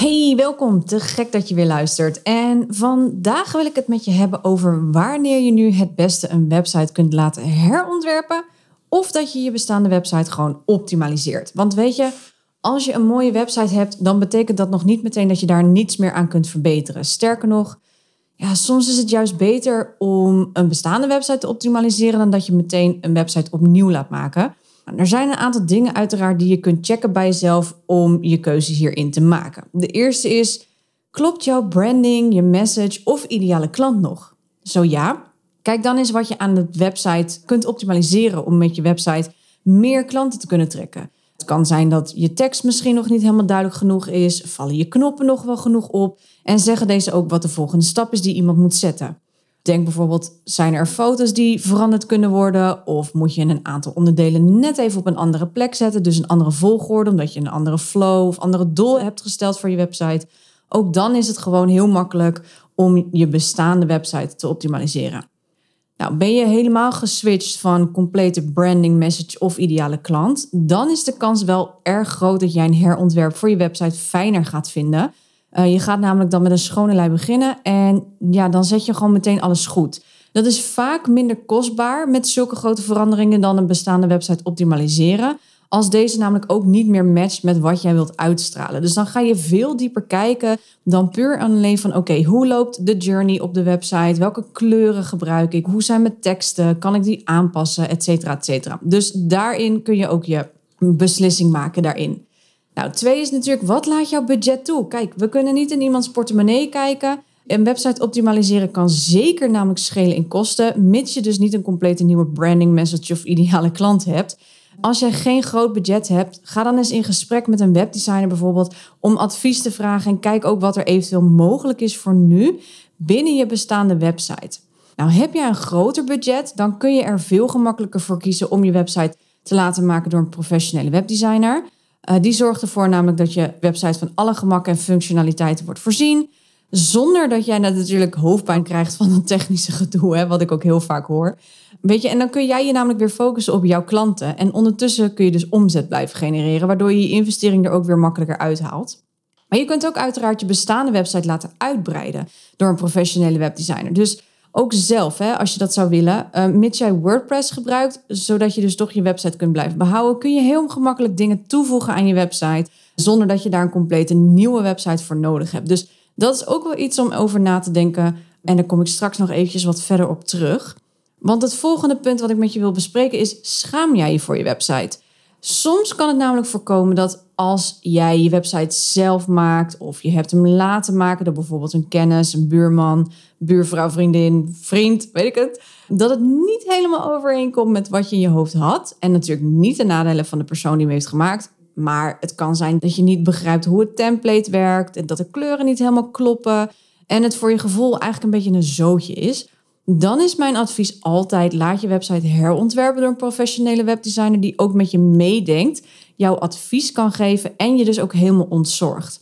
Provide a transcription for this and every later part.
Hey, welkom. Te gek dat je weer luistert. En vandaag wil ik het met je hebben over wanneer je nu het beste een website kunt laten herontwerpen of dat je je bestaande website gewoon optimaliseert. Want weet je, als je een mooie website hebt, dan betekent dat nog niet meteen dat je daar niets meer aan kunt verbeteren. Sterker nog, ja, soms is het juist beter om een bestaande website te optimaliseren dan dat je meteen een website opnieuw laat maken. Er zijn een aantal dingen uiteraard die je kunt checken bij jezelf om je keuzes hierin te maken. De eerste is, klopt jouw branding, je message of ideale klant nog? Zo ja, kijk dan eens wat je aan de website kunt optimaliseren om met je website meer klanten te kunnen trekken. Het kan zijn dat je tekst misschien nog niet helemaal duidelijk genoeg is, vallen je knoppen nog wel genoeg op en zeggen deze ook wat de volgende stap is die iemand moet zetten. Denk bijvoorbeeld, zijn er foto's die veranderd kunnen worden? Of moet je een aantal onderdelen net even op een andere plek zetten? Dus een andere volgorde, omdat je een andere flow of andere doel hebt gesteld voor je website. Ook dan is het gewoon heel makkelijk om je bestaande website te optimaliseren. Nou, ben je helemaal geswitcht van complete branding message of ideale klant, dan is de kans wel erg groot dat jij een herontwerp voor je website fijner gaat vinden. Uh, je gaat namelijk dan met een schone lei beginnen en ja, dan zet je gewoon meteen alles goed. Dat is vaak minder kostbaar met zulke grote veranderingen dan een bestaande website optimaliseren. Als deze namelijk ook niet meer matcht met wat jij wilt uitstralen. Dus dan ga je veel dieper kijken dan puur alleen van: oké, hoe loopt de journey op de website? Welke kleuren gebruik ik? Hoe zijn mijn teksten? Kan ik die aanpassen? Etcetera, etcetera. Dus daarin kun je ook je beslissing maken daarin. Nou, twee is natuurlijk, wat laat jouw budget toe? Kijk, we kunnen niet in iemands portemonnee kijken. Een website optimaliseren kan zeker namelijk schelen in kosten, mits je dus niet een complete nieuwe branding message of ideale klant hebt. Als jij geen groot budget hebt, ga dan eens in gesprek met een webdesigner bijvoorbeeld om advies te vragen en kijk ook wat er eventueel mogelijk is voor nu binnen je bestaande website. Nou, heb jij een groter budget, dan kun je er veel gemakkelijker voor kiezen om je website te laten maken door een professionele webdesigner. Uh, die zorgt ervoor namelijk dat je website van alle gemakken en functionaliteiten wordt voorzien. Zonder dat jij natuurlijk hoofdpijn krijgt van een technische gedoe, hè, wat ik ook heel vaak hoor. Weet je, en dan kun jij je namelijk weer focussen op jouw klanten. En ondertussen kun je dus omzet blijven genereren, waardoor je je investering er ook weer makkelijker uithaalt. Maar je kunt ook uiteraard je bestaande website laten uitbreiden door een professionele webdesigner. Dus ook zelf, hè, als je dat zou willen, uh, mits jij WordPress gebruikt, zodat je dus toch je website kunt blijven behouden, kun je heel gemakkelijk dingen toevoegen aan je website, zonder dat je daar een complete nieuwe website voor nodig hebt. Dus dat is ook wel iets om over na te denken. En daar kom ik straks nog eventjes wat verder op terug. Want het volgende punt wat ik met je wil bespreken is: schaam jij je voor je website? Soms kan het namelijk voorkomen dat als jij je website zelf maakt of je hebt hem laten maken door bijvoorbeeld een kennis, een buurman, buurvrouw, vriendin, vriend, weet ik het, dat het niet helemaal overeenkomt met wat je in je hoofd had. En natuurlijk niet de nadelen van de persoon die hem heeft gemaakt. Maar het kan zijn dat je niet begrijpt hoe het template werkt en dat de kleuren niet helemaal kloppen en het voor je gevoel eigenlijk een beetje een zootje is. Dan is mijn advies altijd: laat je website herontwerpen door een professionele webdesigner die ook met je meedenkt, jouw advies kan geven en je dus ook helemaal ontzorgt.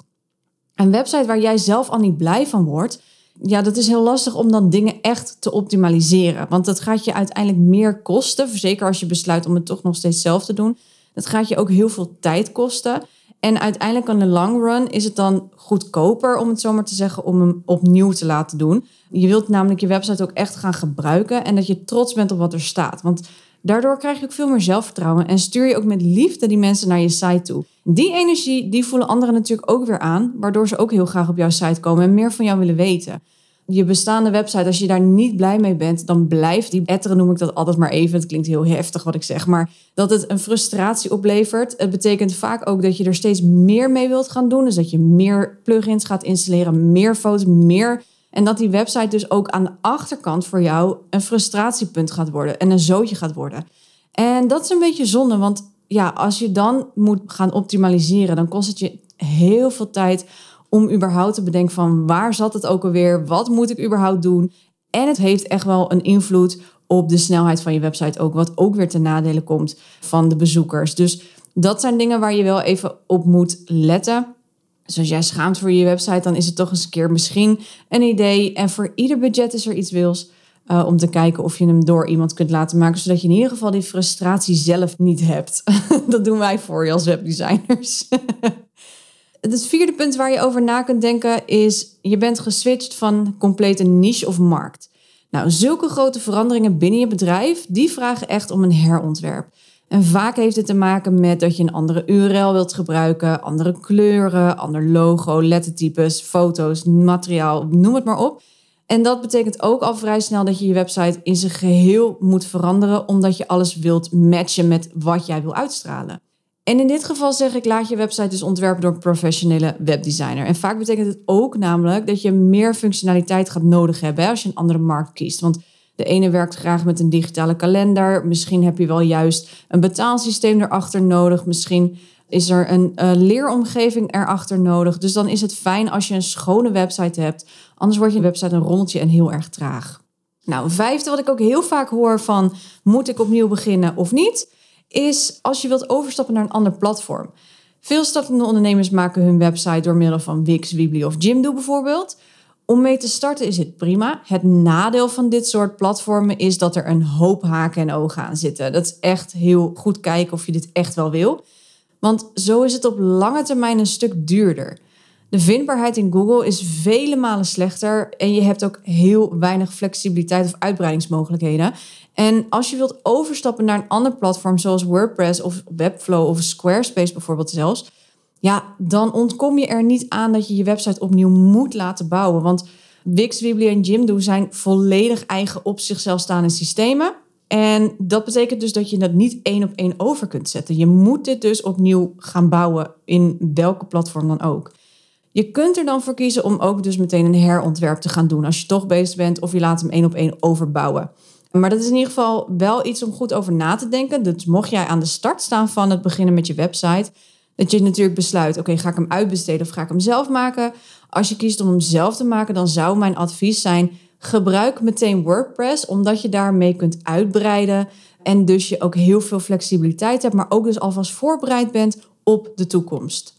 Een website waar jij zelf al niet blij van wordt, ja, dat is heel lastig om dan dingen echt te optimaliseren. Want dat gaat je uiteindelijk meer kosten. Zeker als je besluit om het toch nog steeds zelf te doen. Dat gaat je ook heel veel tijd kosten. En uiteindelijk aan de long run is het dan goedkoper, om het zo maar te zeggen, om hem opnieuw te laten doen. Je wilt namelijk je website ook echt gaan gebruiken en dat je trots bent op wat er staat. Want daardoor krijg je ook veel meer zelfvertrouwen en stuur je ook met liefde die mensen naar je site toe. Die energie, die voelen anderen natuurlijk ook weer aan, waardoor ze ook heel graag op jouw site komen en meer van jou willen weten je bestaande website, als je daar niet blij mee bent, dan blijft die etteren, noem ik dat altijd maar even. Het klinkt heel heftig wat ik zeg, maar dat het een frustratie oplevert. Het betekent vaak ook dat je er steeds meer mee wilt gaan doen. Dus dat je meer plugins gaat installeren, meer foto's, meer. En dat die website dus ook aan de achterkant voor jou een frustratiepunt gaat worden en een zootje gaat worden. En dat is een beetje zonde, want ja, als je dan moet gaan optimaliseren, dan kost het je heel veel tijd om überhaupt te bedenken van waar zat het ook alweer? Wat moet ik überhaupt doen? En het heeft echt wel een invloed op de snelheid van je website ook, wat ook weer ten nadele komt van de bezoekers. Dus dat zijn dingen waar je wel even op moet letten. Dus als jij schaamt voor je website, dan is het toch eens een keer misschien een idee. En voor ieder budget is er iets wils. Uh, om te kijken of je hem door iemand kunt laten maken, zodat je in ieder geval die frustratie zelf niet hebt. dat doen wij voor je als webdesigners. het vierde punt waar je over na kunt denken is: je bent geswitcht van complete niche of markt. Nou, zulke grote veranderingen binnen je bedrijf, die vragen echt om een herontwerp. En vaak heeft het te maken met dat je een andere URL wilt gebruiken, andere kleuren, ander logo, lettertypes, foto's, materiaal, noem het maar op. En dat betekent ook al vrij snel dat je je website in zijn geheel moet veranderen, omdat je alles wilt matchen met wat jij wil uitstralen. En in dit geval zeg ik, laat je website dus ontwerpen door een professionele webdesigner. En vaak betekent het ook namelijk dat je meer functionaliteit gaat nodig hebben als je een andere markt kiest. Want de ene werkt graag met een digitale kalender. Misschien heb je wel juist een betaalsysteem erachter nodig. Misschien is er een uh, leeromgeving erachter nodig. Dus dan is het fijn als je een schone website hebt. Anders wordt je website een rommeltje en heel erg traag. Nou, vijfde wat ik ook heel vaak hoor van moet ik opnieuw beginnen of niet, is als je wilt overstappen naar een ander platform. Veel startende ondernemers maken hun website door middel van Wix, Weebly of Jimdo bijvoorbeeld. Om mee te starten is het prima. Het nadeel van dit soort platformen is dat er een hoop haken en ogen aan zitten. Dat is echt heel goed kijken of je dit echt wel wil. Want zo is het op lange termijn een stuk duurder. De vindbaarheid in Google is vele malen slechter en je hebt ook heel weinig flexibiliteit of uitbreidingsmogelijkheden. En als je wilt overstappen naar een ander platform zoals WordPress of Webflow of Squarespace bijvoorbeeld zelfs, ja, dan ontkom je er niet aan dat je je website opnieuw moet laten bouwen. Want Wix, Weebly en Jimdo zijn volledig eigen op zichzelf staande systemen. En dat betekent dus dat je dat niet één op één over kunt zetten. Je moet dit dus opnieuw gaan bouwen in welke platform dan ook. Je kunt er dan voor kiezen om ook dus meteen een herontwerp te gaan doen als je toch bezig bent of je laat hem één op één overbouwen. Maar dat is in ieder geval wel iets om goed over na te denken. Dus mocht jij aan de start staan van het beginnen met je website, dat je natuurlijk besluit: oké, ga ik hem uitbesteden of ga ik hem zelf maken? Als je kiest om hem zelf te maken, dan zou mijn advies zijn: gebruik meteen WordPress, omdat je daarmee kunt uitbreiden. En dus je ook heel veel flexibiliteit hebt, maar ook dus alvast voorbereid bent op de toekomst.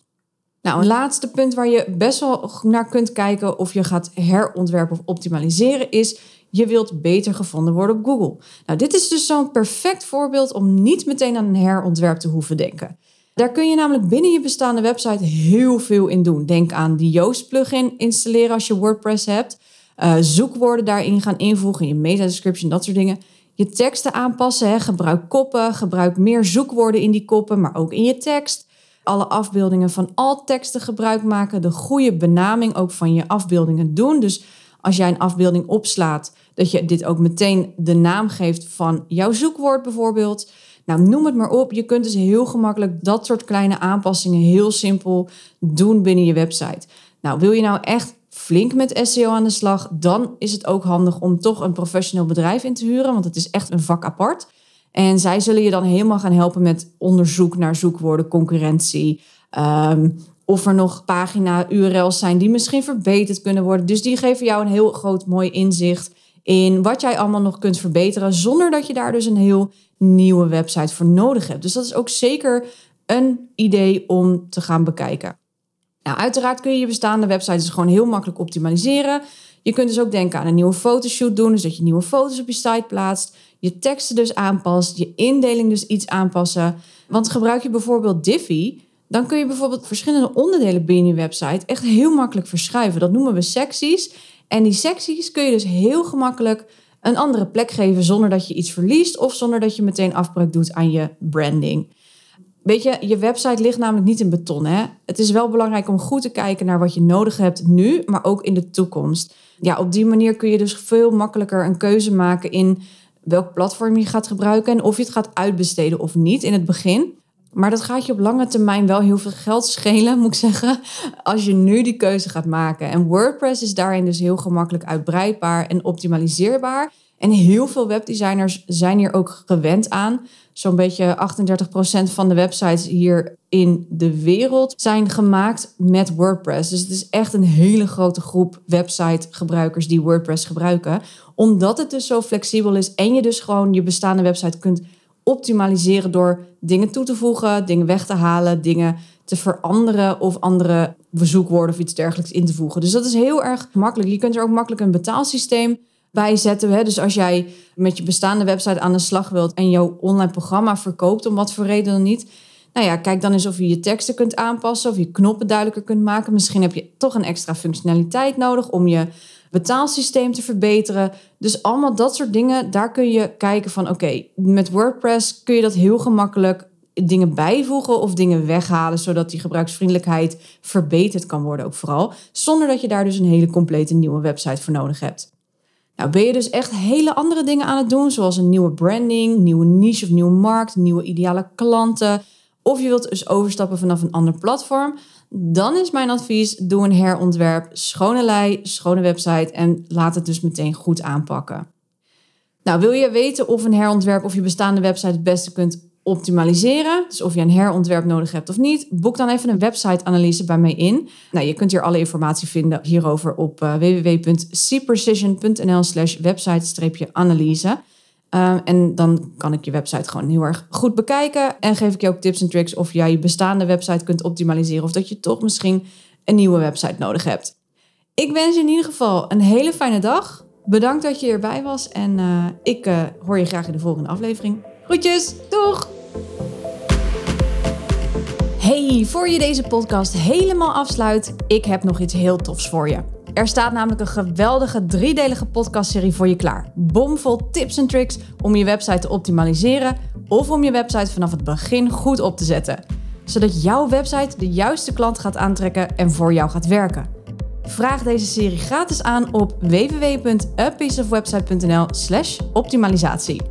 Nou, een laatste punt waar je best wel naar kunt kijken of je gaat herontwerpen of optimaliseren is je wilt beter gevonden worden op Google. Nou, dit is dus zo'n perfect voorbeeld om niet meteen aan een herontwerp te hoeven denken. Daar kun je namelijk binnen je bestaande website heel veel in doen. Denk aan die Yoast plugin installeren als je WordPress hebt. Uh, zoekwoorden daarin gaan invoegen, je meta description, dat soort dingen. Je teksten aanpassen, hè. gebruik koppen, gebruik meer zoekwoorden in die koppen, maar ook in je tekst. Alle afbeeldingen van al teksten gebruik maken, de goede benaming ook van je afbeeldingen doen. Dus als jij een afbeelding opslaat, dat je dit ook meteen de naam geeft van jouw zoekwoord bijvoorbeeld. Nou, noem het maar op. Je kunt dus heel gemakkelijk dat soort kleine aanpassingen heel simpel doen binnen je website. Nou, wil je nou echt flink met SEO aan de slag, dan is het ook handig om toch een professioneel bedrijf in te huren, want het is echt een vak apart. En zij zullen je dan helemaal gaan helpen met onderzoek naar zoekwoorden, concurrentie. Um, of er nog pagina-URL's zijn die misschien verbeterd kunnen worden. Dus die geven jou een heel groot mooi inzicht in wat jij allemaal nog kunt verbeteren, zonder dat je daar dus een heel nieuwe website voor nodig hebt. Dus dat is ook zeker een idee om te gaan bekijken. Nou, uiteraard kun je je bestaande websites dus gewoon heel makkelijk optimaliseren. Je kunt dus ook denken aan een nieuwe fotoshoot doen, dus dat je nieuwe foto's op je site plaatst, je teksten dus aanpast, je indeling dus iets aanpassen. Want gebruik je bijvoorbeeld Divi, dan kun je bijvoorbeeld verschillende onderdelen binnen je website echt heel makkelijk verschuiven. Dat noemen we secties. En die secties kun je dus heel gemakkelijk een andere plek geven zonder dat je iets verliest of zonder dat je meteen afbreuk doet aan je branding. Weet je, je website ligt namelijk niet in beton. Hè? Het is wel belangrijk om goed te kijken naar wat je nodig hebt nu, maar ook in de toekomst. Ja, op die manier kun je dus veel makkelijker een keuze maken in welk platform je gaat gebruiken en of je het gaat uitbesteden of niet in het begin. Maar dat gaat je op lange termijn wel heel veel geld schelen, moet ik zeggen, als je nu die keuze gaat maken. En WordPress is daarin dus heel gemakkelijk uitbreidbaar en optimaliseerbaar. En heel veel webdesigners zijn hier ook gewend aan. Zo'n beetje 38% van de websites hier in de wereld zijn gemaakt met WordPress. Dus het is echt een hele grote groep website-gebruikers die WordPress gebruiken. Omdat het dus zo flexibel is en je dus gewoon je bestaande website kunt optimaliseren door dingen toe te voegen, dingen weg te halen, dingen te veranderen of andere zoekwoorden of iets dergelijks in te voegen. Dus dat is heel erg makkelijk. Je kunt er ook makkelijk een betaalsysteem bij zetten. Hè? Dus als jij met je bestaande website aan de slag wilt en jouw online programma verkoopt, om wat voor reden dan niet. Nou ja, kijk dan eens of je je teksten kunt aanpassen of je knoppen duidelijker kunt maken. Misschien heb je toch een extra functionaliteit nodig om je betaalsysteem te verbeteren. Dus allemaal dat soort dingen, daar kun je kijken van oké, met WordPress kun je dat heel gemakkelijk dingen bijvoegen of dingen weghalen, zodat die gebruiksvriendelijkheid verbeterd kan worden ook vooral, zonder dat je daar dus een hele complete nieuwe website voor nodig hebt. Nou, ben je dus echt hele andere dingen aan het doen, zoals een nieuwe branding, nieuwe niche of nieuwe markt, nieuwe ideale klanten, of je wilt dus overstappen vanaf een ander platform, dan is mijn advies: doe een herontwerp, schone lei, schone website en laat het dus meteen goed aanpakken. Nou, wil je weten of een herontwerp of je bestaande website het beste kunt optimaliseren. Dus of je een herontwerp nodig hebt of niet. Boek dan even een website-analyse bij mij in. Nou, je kunt hier alle informatie vinden hierover op uh, www.cprecision.nl slash website-analyse. Uh, en dan kan ik je website gewoon heel erg goed bekijken. En geef ik je ook tips en tricks of jij je bestaande website kunt optimaliseren. Of dat je toch misschien een nieuwe website nodig hebt. Ik wens je in ieder geval een hele fijne dag. Bedankt dat je erbij was. En uh, ik hoor je graag in de volgende aflevering. Groetjes, doeg! Hey, voor je deze podcast helemaal afsluit, ik heb nog iets heel tofs voor je. Er staat namelijk een geweldige driedelige podcastserie voor je klaar. Bomvol tips en tricks om je website te optimaliseren of om je website vanaf het begin goed op te zetten. Zodat jouw website de juiste klant gaat aantrekken en voor jou gaat werken. Vraag deze serie gratis aan op www.apieceofwebsite.nl/optimalisatie.